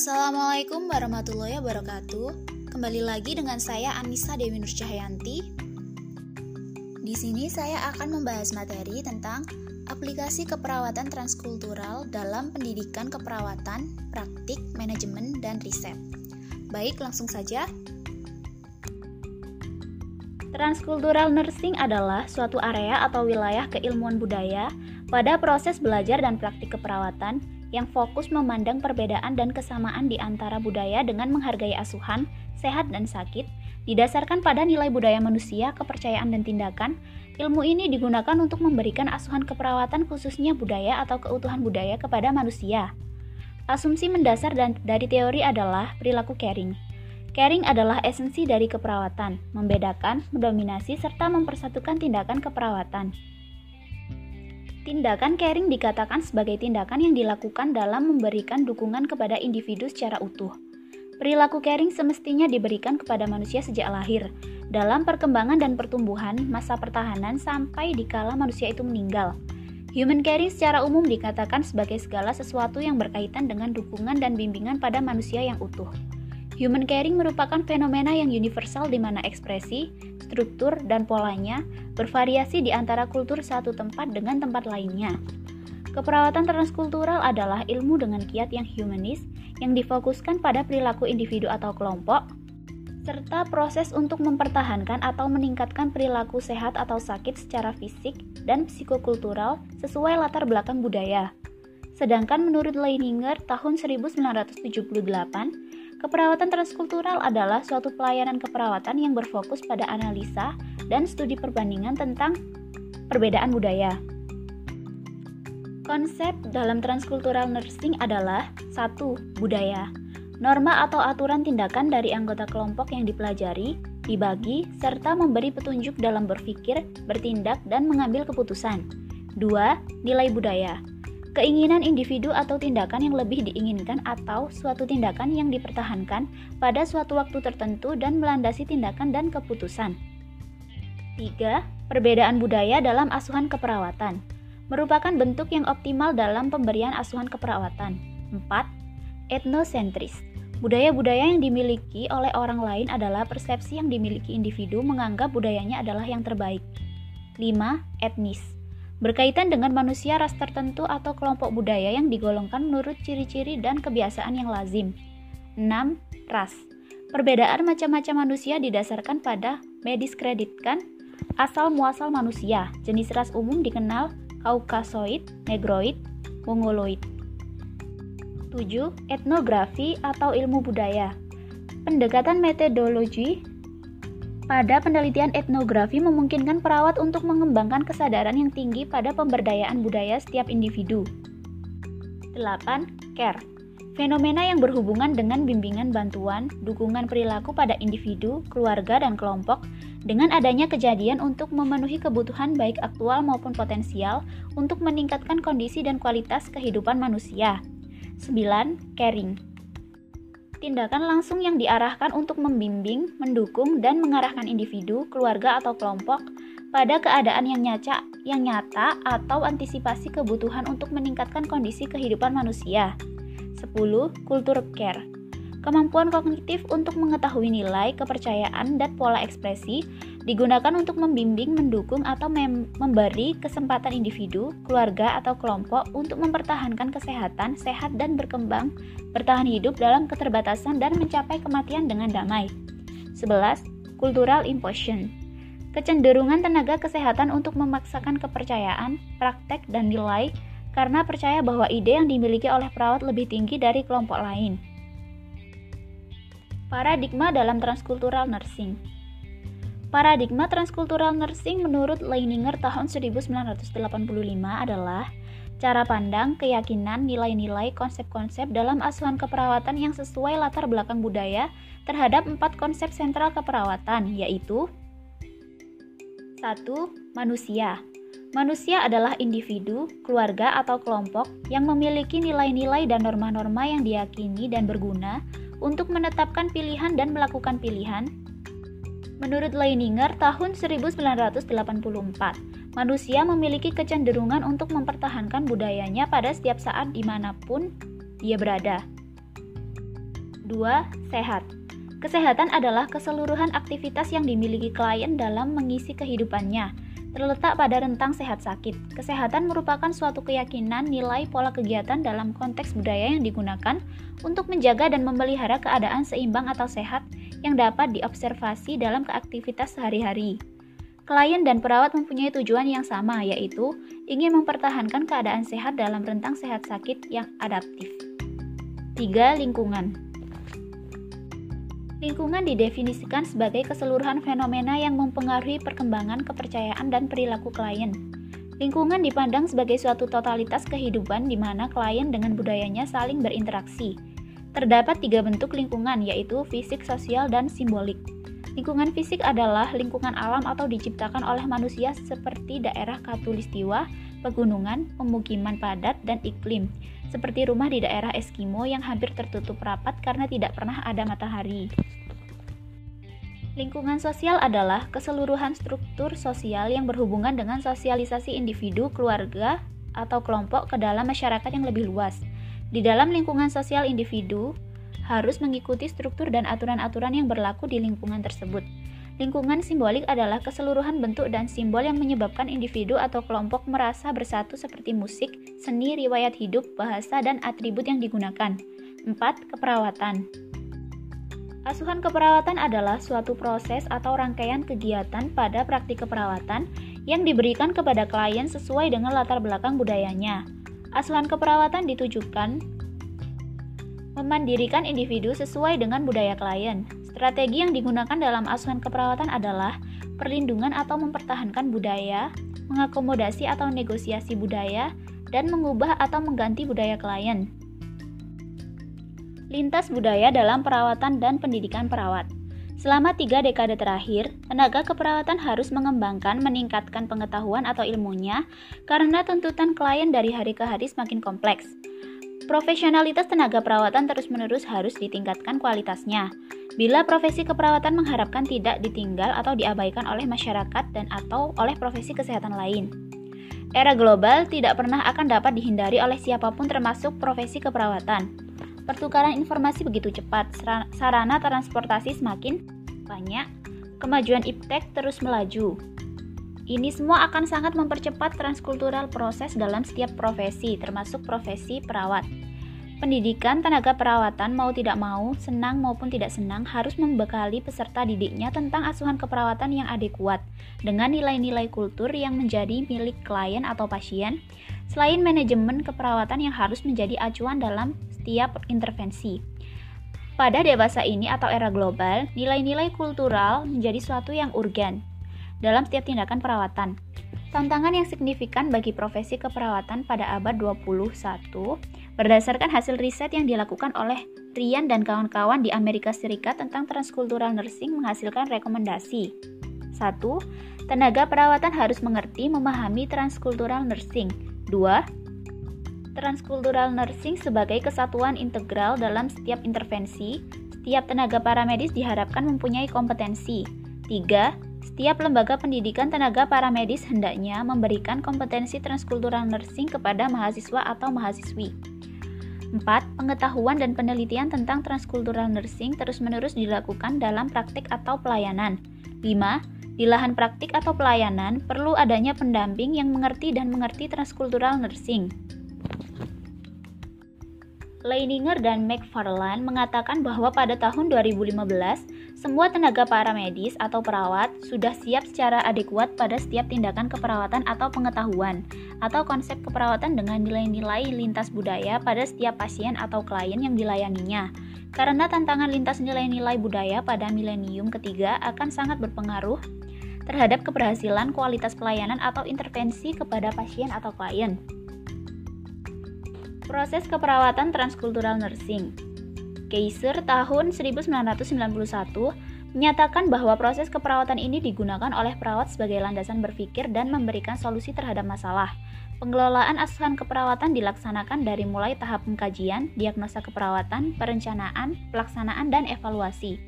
Assalamualaikum warahmatullahi wabarakatuh. Kembali lagi dengan saya Anissa Dewi Nur Cahyanti. Di sini saya akan membahas materi tentang aplikasi keperawatan transkultural dalam pendidikan keperawatan, praktik, manajemen, dan riset. Baik, langsung saja. Transkultural nursing adalah suatu area atau wilayah keilmuan budaya pada proses belajar dan praktik keperawatan yang fokus memandang perbedaan dan kesamaan di antara budaya dengan menghargai asuhan, sehat dan sakit, didasarkan pada nilai budaya manusia, kepercayaan dan tindakan. Ilmu ini digunakan untuk memberikan asuhan keperawatan khususnya budaya atau keutuhan budaya kepada manusia. Asumsi mendasar dan dari teori adalah perilaku caring. Caring adalah esensi dari keperawatan, membedakan, mendominasi, serta mempersatukan tindakan keperawatan. Tindakan caring dikatakan sebagai tindakan yang dilakukan dalam memberikan dukungan kepada individu secara utuh. Perilaku caring semestinya diberikan kepada manusia sejak lahir, dalam perkembangan dan pertumbuhan, masa pertahanan, sampai dikala manusia itu meninggal. Human caring secara umum dikatakan sebagai segala sesuatu yang berkaitan dengan dukungan dan bimbingan pada manusia yang utuh. Human caring merupakan fenomena yang universal di mana ekspresi, struktur, dan polanya bervariasi di antara kultur satu tempat dengan tempat lainnya. Keperawatan transkultural adalah ilmu dengan kiat yang humanis yang difokuskan pada perilaku individu atau kelompok, serta proses untuk mempertahankan atau meningkatkan perilaku sehat atau sakit secara fisik dan psikokultural sesuai latar belakang budaya. Sedangkan menurut Leininger tahun 1978, Keperawatan transkultural adalah suatu pelayanan keperawatan yang berfokus pada analisa dan studi perbandingan tentang perbedaan budaya. Konsep dalam transkultural nursing adalah satu Budaya. Norma atau aturan tindakan dari anggota kelompok yang dipelajari, dibagi, serta memberi petunjuk dalam berpikir, bertindak, dan mengambil keputusan. 2. Nilai budaya keinginan individu atau tindakan yang lebih diinginkan atau suatu tindakan yang dipertahankan pada suatu waktu tertentu dan melandasi tindakan dan keputusan. 3. Perbedaan budaya dalam asuhan keperawatan merupakan bentuk yang optimal dalam pemberian asuhan keperawatan. 4. Etnosentris Budaya-budaya yang dimiliki oleh orang lain adalah persepsi yang dimiliki individu menganggap budayanya adalah yang terbaik. 5. Etnis berkaitan dengan manusia ras tertentu atau kelompok budaya yang digolongkan menurut ciri-ciri dan kebiasaan yang lazim. 6. Ras Perbedaan macam-macam manusia didasarkan pada mediskreditkan asal muasal manusia. Jenis ras umum dikenal Kaukasoid, Negroid, Mongoloid. 7. Etnografi atau ilmu budaya. Pendekatan metodologi pada penelitian etnografi memungkinkan perawat untuk mengembangkan kesadaran yang tinggi pada pemberdayaan budaya setiap individu. 8. Care Fenomena yang berhubungan dengan bimbingan bantuan, dukungan perilaku pada individu, keluarga, dan kelompok dengan adanya kejadian untuk memenuhi kebutuhan baik aktual maupun potensial untuk meningkatkan kondisi dan kualitas kehidupan manusia. 9. Caring tindakan langsung yang diarahkan untuk membimbing, mendukung, dan mengarahkan individu, keluarga, atau kelompok pada keadaan yang nyata, yang nyata atau antisipasi kebutuhan untuk meningkatkan kondisi kehidupan manusia. 10. Kultur care Kemampuan kognitif untuk mengetahui nilai, kepercayaan, dan pola ekspresi digunakan untuk membimbing, mendukung, atau mem memberi kesempatan individu, keluarga, atau kelompok untuk mempertahankan kesehatan, sehat, dan berkembang, bertahan hidup dalam keterbatasan, dan mencapai kematian dengan damai. 11. Cultural imposition Kecenderungan tenaga kesehatan untuk memaksakan kepercayaan, praktek, dan nilai karena percaya bahwa ide yang dimiliki oleh perawat lebih tinggi dari kelompok lain. Paradigma dalam transkultural nursing. Paradigma transkultural nursing menurut Leininger tahun 1985 adalah cara pandang, keyakinan, nilai-nilai, konsep-konsep dalam asuhan keperawatan yang sesuai latar belakang budaya terhadap empat konsep sentral keperawatan, yaitu 1. Manusia Manusia adalah individu, keluarga, atau kelompok yang memiliki nilai-nilai dan norma-norma yang diyakini dan berguna untuk menetapkan pilihan dan melakukan pilihan? Menurut Leininger tahun 1984, manusia memiliki kecenderungan untuk mempertahankan budayanya pada setiap saat di mana pun dia berada. 2. Sehat. Kesehatan adalah keseluruhan aktivitas yang dimiliki klien dalam mengisi kehidupannya, terletak pada rentang sehat sakit. Kesehatan merupakan suatu keyakinan nilai pola kegiatan dalam konteks budaya yang digunakan untuk menjaga dan memelihara keadaan seimbang atau sehat yang dapat diobservasi dalam keaktivitas sehari-hari. Klien dan perawat mempunyai tujuan yang sama, yaitu ingin mempertahankan keadaan sehat dalam rentang sehat sakit yang adaptif. 3. Lingkungan Lingkungan didefinisikan sebagai keseluruhan fenomena yang mempengaruhi perkembangan kepercayaan dan perilaku klien. Lingkungan dipandang sebagai suatu totalitas kehidupan di mana klien dengan budayanya saling berinteraksi. Terdapat tiga bentuk lingkungan, yaitu fisik, sosial, dan simbolik. Lingkungan fisik adalah lingkungan alam atau diciptakan oleh manusia seperti daerah katulistiwa, pegunungan, pemukiman padat, dan iklim, seperti rumah di daerah Eskimo yang hampir tertutup rapat karena tidak pernah ada matahari. Lingkungan sosial adalah keseluruhan struktur sosial yang berhubungan dengan sosialisasi individu, keluarga, atau kelompok ke dalam masyarakat yang lebih luas. Di dalam lingkungan sosial individu harus mengikuti struktur dan aturan-aturan yang berlaku di lingkungan tersebut. Lingkungan simbolik adalah keseluruhan bentuk dan simbol yang menyebabkan individu atau kelompok merasa bersatu seperti musik, seni, riwayat hidup, bahasa, dan atribut yang digunakan. 4. Keperawatan Asuhan keperawatan adalah suatu proses atau rangkaian kegiatan pada praktik keperawatan yang diberikan kepada klien sesuai dengan latar belakang budayanya. Asuhan keperawatan ditujukan memandirikan individu sesuai dengan budaya klien. Strategi yang digunakan dalam asuhan keperawatan adalah perlindungan atau mempertahankan budaya, mengakomodasi atau negosiasi budaya, dan mengubah atau mengganti budaya klien. Lintas budaya dalam perawatan dan pendidikan perawat. Selama tiga dekade terakhir, tenaga keperawatan harus mengembangkan, meningkatkan pengetahuan atau ilmunya karena tuntutan klien dari hari ke hari semakin kompleks. Profesionalitas tenaga perawatan terus-menerus harus ditingkatkan kualitasnya. Bila profesi keperawatan mengharapkan tidak ditinggal atau diabaikan oleh masyarakat dan atau oleh profesi kesehatan lain. Era global tidak pernah akan dapat dihindari oleh siapa pun termasuk profesi keperawatan. Pertukaran informasi begitu cepat, sarana transportasi semakin banyak, kemajuan iptek terus melaju. Ini semua akan sangat mempercepat transkultural proses dalam setiap profesi, termasuk profesi perawat. Pendidikan tenaga perawatan mau tidak mau, senang maupun tidak senang harus membekali peserta didiknya tentang asuhan keperawatan yang adekuat dengan nilai-nilai kultur yang menjadi milik klien atau pasien, selain manajemen keperawatan yang harus menjadi acuan dalam setiap intervensi. Pada dewasa ini atau era global, nilai-nilai kultural menjadi suatu yang urgen dalam setiap tindakan perawatan. Tantangan yang signifikan bagi profesi keperawatan pada abad 21 Berdasarkan hasil riset yang dilakukan oleh Rian dan kawan-kawan di Amerika Serikat tentang transkultural nursing menghasilkan rekomendasi. 1. Tenaga perawatan harus mengerti memahami transkultural nursing. 2. Transkultural nursing sebagai kesatuan integral dalam setiap intervensi, setiap tenaga paramedis diharapkan mempunyai kompetensi. 3. Setiap lembaga pendidikan tenaga paramedis hendaknya memberikan kompetensi transkultural nursing kepada mahasiswa atau mahasiswi. 4. Pengetahuan dan penelitian tentang transkultural nursing terus-menerus dilakukan dalam praktik atau pelayanan. 5. Di lahan praktik atau pelayanan, perlu adanya pendamping yang mengerti dan mengerti transkultural nursing. Leininger dan McFarland mengatakan bahwa pada tahun 2015, semua tenaga paramedis atau perawat sudah siap secara adekuat pada setiap tindakan keperawatan atau pengetahuan, atau konsep keperawatan dengan nilai-nilai lintas budaya pada setiap pasien atau klien yang dilayaninya. Karena tantangan lintas nilai-nilai budaya pada milenium ketiga akan sangat berpengaruh terhadap keberhasilan kualitas pelayanan atau intervensi kepada pasien atau klien. Proses keperawatan transkultural nursing Kaiser tahun 1991 menyatakan bahwa proses keperawatan ini digunakan oleh perawat sebagai landasan berpikir dan memberikan solusi terhadap masalah. Pengelolaan asuhan keperawatan dilaksanakan dari mulai tahap pengkajian, diagnosa keperawatan, perencanaan, pelaksanaan, dan evaluasi.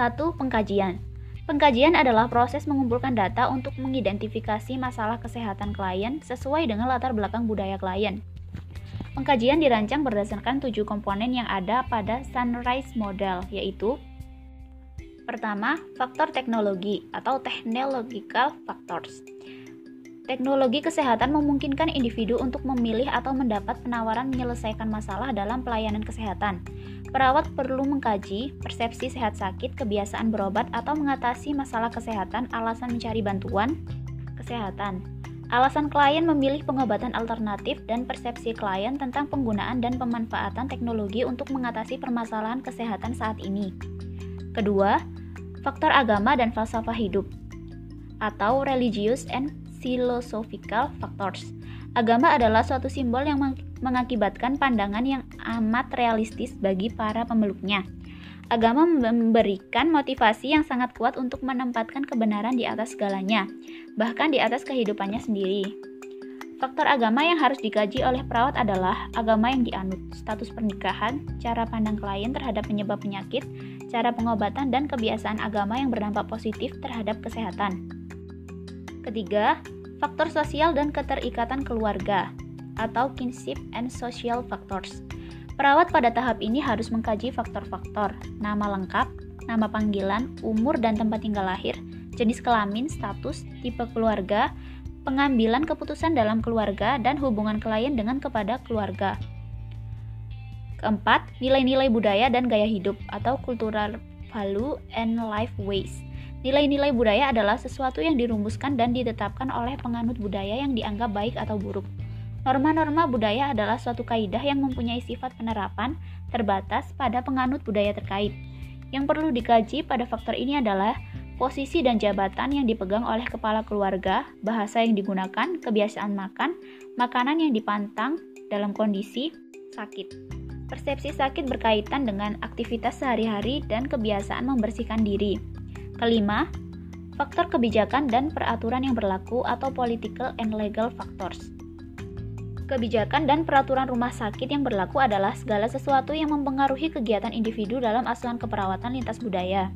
1. Pengkajian Pengkajian adalah proses mengumpulkan data untuk mengidentifikasi masalah kesehatan klien sesuai dengan latar belakang budaya klien. Pengkajian dirancang berdasarkan tujuh komponen yang ada pada Sunrise Model, yaitu Pertama, faktor teknologi atau technological factors. Teknologi kesehatan memungkinkan individu untuk memilih atau mendapat penawaran menyelesaikan masalah dalam pelayanan kesehatan. Perawat perlu mengkaji persepsi sehat sakit, kebiasaan berobat, atau mengatasi masalah kesehatan, alasan mencari bantuan kesehatan. Alasan klien memilih pengobatan alternatif dan persepsi klien tentang penggunaan dan pemanfaatan teknologi untuk mengatasi permasalahan kesehatan saat ini. Kedua, faktor agama dan falsafah hidup atau religious and philosophical factors. Agama adalah suatu simbol yang mengakibatkan pandangan yang amat realistis bagi para pemeluknya. Agama memberikan motivasi yang sangat kuat untuk menempatkan kebenaran di atas segalanya, bahkan di atas kehidupannya sendiri. Faktor agama yang harus dikaji oleh perawat adalah agama yang dianut, status pernikahan, cara pandang klien terhadap penyebab penyakit, cara pengobatan, dan kebiasaan agama yang berdampak positif terhadap kesehatan. Ketiga, faktor sosial dan keterikatan keluarga atau kinship and social factors. Perawat pada tahap ini harus mengkaji faktor-faktor nama lengkap, nama panggilan, umur dan tempat tinggal lahir, jenis kelamin, status, tipe keluarga, pengambilan keputusan dalam keluarga, dan hubungan klien dengan kepada keluarga. Keempat, nilai-nilai budaya dan gaya hidup atau cultural value and life ways. Nilai-nilai budaya adalah sesuatu yang dirumuskan dan ditetapkan oleh penganut budaya yang dianggap baik atau buruk. Norma-norma budaya adalah suatu kaidah yang mempunyai sifat penerapan terbatas pada penganut budaya terkait. Yang perlu dikaji pada faktor ini adalah posisi dan jabatan yang dipegang oleh kepala keluarga, bahasa yang digunakan, kebiasaan makan, makanan yang dipantang dalam kondisi sakit. Persepsi sakit berkaitan dengan aktivitas sehari-hari dan kebiasaan membersihkan diri. Kelima, faktor kebijakan dan peraturan yang berlaku atau political and legal factors. Kebijakan dan peraturan rumah sakit yang berlaku adalah segala sesuatu yang mempengaruhi kegiatan individu dalam asuhan keperawatan lintas budaya.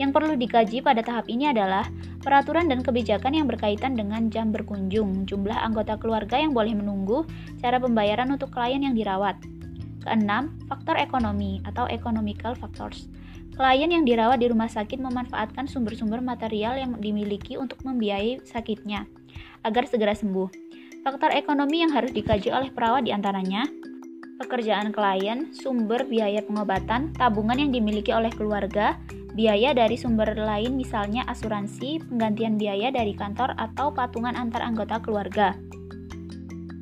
Yang perlu dikaji pada tahap ini adalah peraturan dan kebijakan yang berkaitan dengan jam berkunjung, jumlah anggota keluarga yang boleh menunggu, cara pembayaran untuk klien yang dirawat. Keenam, faktor ekonomi atau economical factors. Klien yang dirawat di rumah sakit memanfaatkan sumber-sumber material yang dimiliki untuk membiayai sakitnya agar segera sembuh. Faktor ekonomi yang harus dikaji oleh perawat di antaranya pekerjaan klien, sumber biaya pengobatan, tabungan yang dimiliki oleh keluarga, biaya dari sumber lain misalnya asuransi, penggantian biaya dari kantor atau patungan antar anggota keluarga.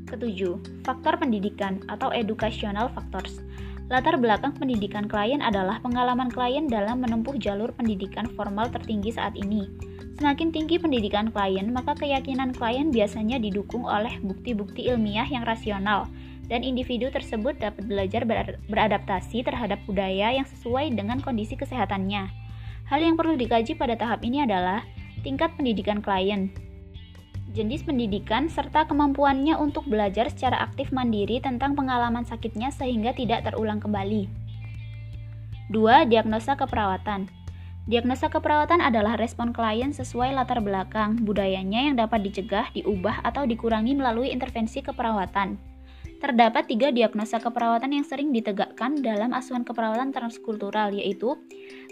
Ketujuh, faktor pendidikan atau educational factors. Latar belakang pendidikan klien adalah pengalaman klien dalam menempuh jalur pendidikan formal tertinggi saat ini. Semakin tinggi pendidikan klien, maka keyakinan klien biasanya didukung oleh bukti-bukti ilmiah yang rasional, dan individu tersebut dapat belajar beradaptasi terhadap budaya yang sesuai dengan kondisi kesehatannya. Hal yang perlu dikaji pada tahap ini adalah tingkat pendidikan klien, jenis pendidikan, serta kemampuannya untuk belajar secara aktif mandiri tentang pengalaman sakitnya sehingga tidak terulang kembali. 2. Diagnosa keperawatan Diagnosa keperawatan adalah respon klien sesuai latar belakang budayanya yang dapat dicegah, diubah, atau dikurangi melalui intervensi keperawatan. Terdapat tiga diagnosa keperawatan yang sering ditegakkan dalam asuhan keperawatan transkultural, yaitu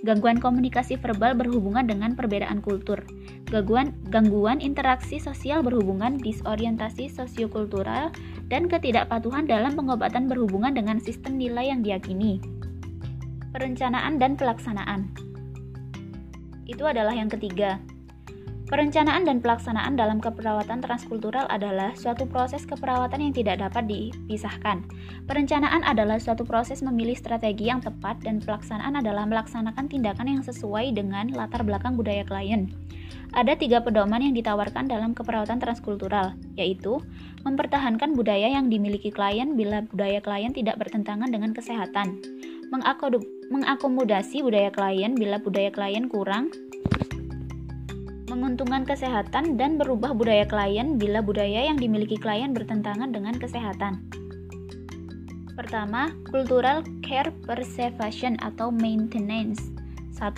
gangguan komunikasi verbal berhubungan dengan perbedaan kultur, gangguan, gangguan interaksi sosial berhubungan disorientasi sosiokultural, dan ketidakpatuhan dalam pengobatan berhubungan dengan sistem nilai yang diyakini. Perencanaan dan pelaksanaan itu adalah yang ketiga. Perencanaan dan pelaksanaan dalam keperawatan transkultural adalah suatu proses keperawatan yang tidak dapat dipisahkan. Perencanaan adalah suatu proses memilih strategi yang tepat dan pelaksanaan adalah melaksanakan tindakan yang sesuai dengan latar belakang budaya klien. Ada tiga pedoman yang ditawarkan dalam keperawatan transkultural, yaitu mempertahankan budaya yang dimiliki klien bila budaya klien tidak bertentangan dengan kesehatan, mengakomodasi budaya klien bila budaya klien kurang menguntungkan kesehatan dan berubah budaya klien bila budaya yang dimiliki klien bertentangan dengan kesehatan. Pertama, cultural care preservation atau maintenance. 1.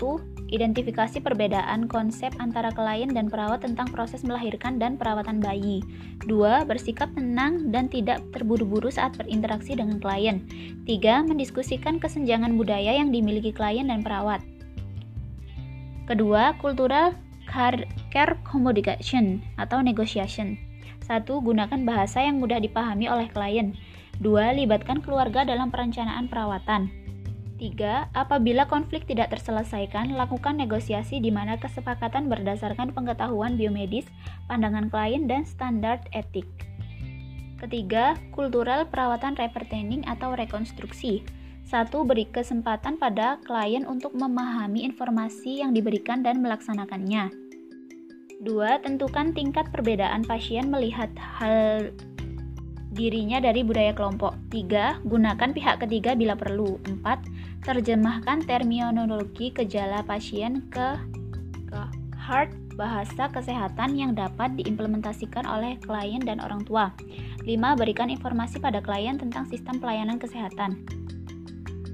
Identifikasi perbedaan konsep antara klien dan perawat tentang proses melahirkan dan perawatan bayi. 2. Bersikap tenang dan tidak terburu-buru saat berinteraksi dengan klien. 3. Mendiskusikan kesenjangan budaya yang dimiliki klien dan perawat. Kedua, cultural care communication atau negotiation. 1. Gunakan bahasa yang mudah dipahami oleh klien. 2. Libatkan keluarga dalam perencanaan perawatan. 3. Apabila konflik tidak terselesaikan, lakukan negosiasi di mana kesepakatan berdasarkan pengetahuan biomedis, pandangan klien, dan standar etik. Ketiga, kultural perawatan repertaining atau rekonstruksi. Satu, beri kesempatan pada klien untuk memahami informasi yang diberikan dan melaksanakannya. Dua, tentukan tingkat perbedaan pasien melihat hal dirinya dari budaya kelompok. 3. Gunakan pihak ketiga bila perlu. 4. Terjemahkan terminologi gejala pasien ke ke hard bahasa kesehatan yang dapat diimplementasikan oleh klien dan orang tua. 5. Berikan informasi pada klien tentang sistem pelayanan kesehatan.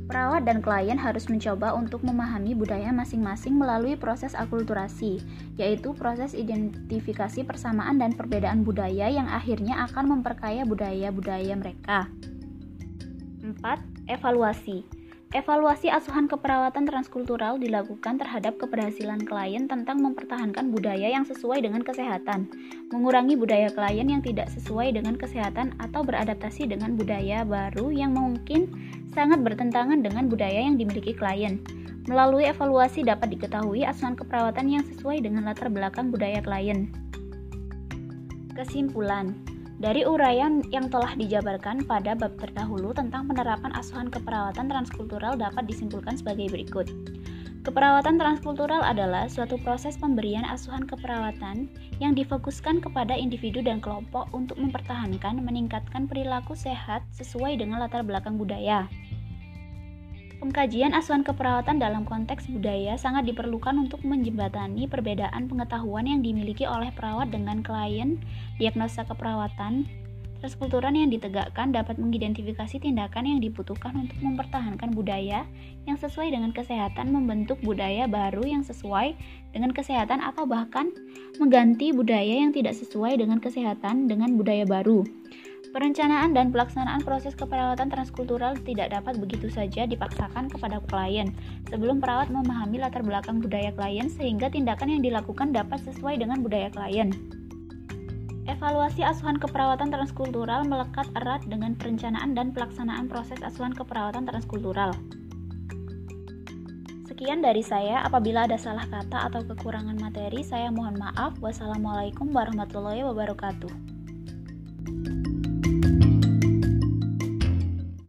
Perawat dan klien harus mencoba untuk memahami budaya masing-masing melalui proses akulturasi, yaitu proses identifikasi persamaan dan perbedaan budaya yang akhirnya akan memperkaya budaya-budaya mereka. 4. Evaluasi Evaluasi asuhan keperawatan transkultural dilakukan terhadap keberhasilan klien tentang mempertahankan budaya yang sesuai dengan kesehatan, mengurangi budaya klien yang tidak sesuai dengan kesehatan atau beradaptasi dengan budaya baru yang mungkin sangat bertentangan dengan budaya yang dimiliki klien. Melalui evaluasi dapat diketahui asuhan keperawatan yang sesuai dengan latar belakang budaya klien. Kesimpulan dari uraian yang telah dijabarkan pada bab terdahulu tentang penerapan asuhan keperawatan transkultural dapat disimpulkan sebagai berikut. Keperawatan transkultural adalah suatu proses pemberian asuhan keperawatan yang difokuskan kepada individu dan kelompok untuk mempertahankan meningkatkan perilaku sehat sesuai dengan latar belakang budaya. Pengkajian asuhan keperawatan dalam konteks budaya sangat diperlukan untuk menjembatani perbedaan pengetahuan yang dimiliki oleh perawat dengan klien. Diagnosa keperawatan transkulturan yang ditegakkan dapat mengidentifikasi tindakan yang dibutuhkan untuk mempertahankan budaya yang sesuai dengan kesehatan, membentuk budaya baru yang sesuai dengan kesehatan, atau bahkan mengganti budaya yang tidak sesuai dengan kesehatan dengan budaya baru. Perencanaan dan pelaksanaan proses keperawatan transkultural tidak dapat begitu saja dipaksakan kepada klien sebelum perawat memahami latar belakang budaya klien sehingga tindakan yang dilakukan dapat sesuai dengan budaya klien. Evaluasi asuhan keperawatan transkultural melekat erat dengan perencanaan dan pelaksanaan proses asuhan keperawatan transkultural. Sekian dari saya. Apabila ada salah kata atau kekurangan materi, saya mohon maaf. Wassalamualaikum warahmatullahi wabarakatuh.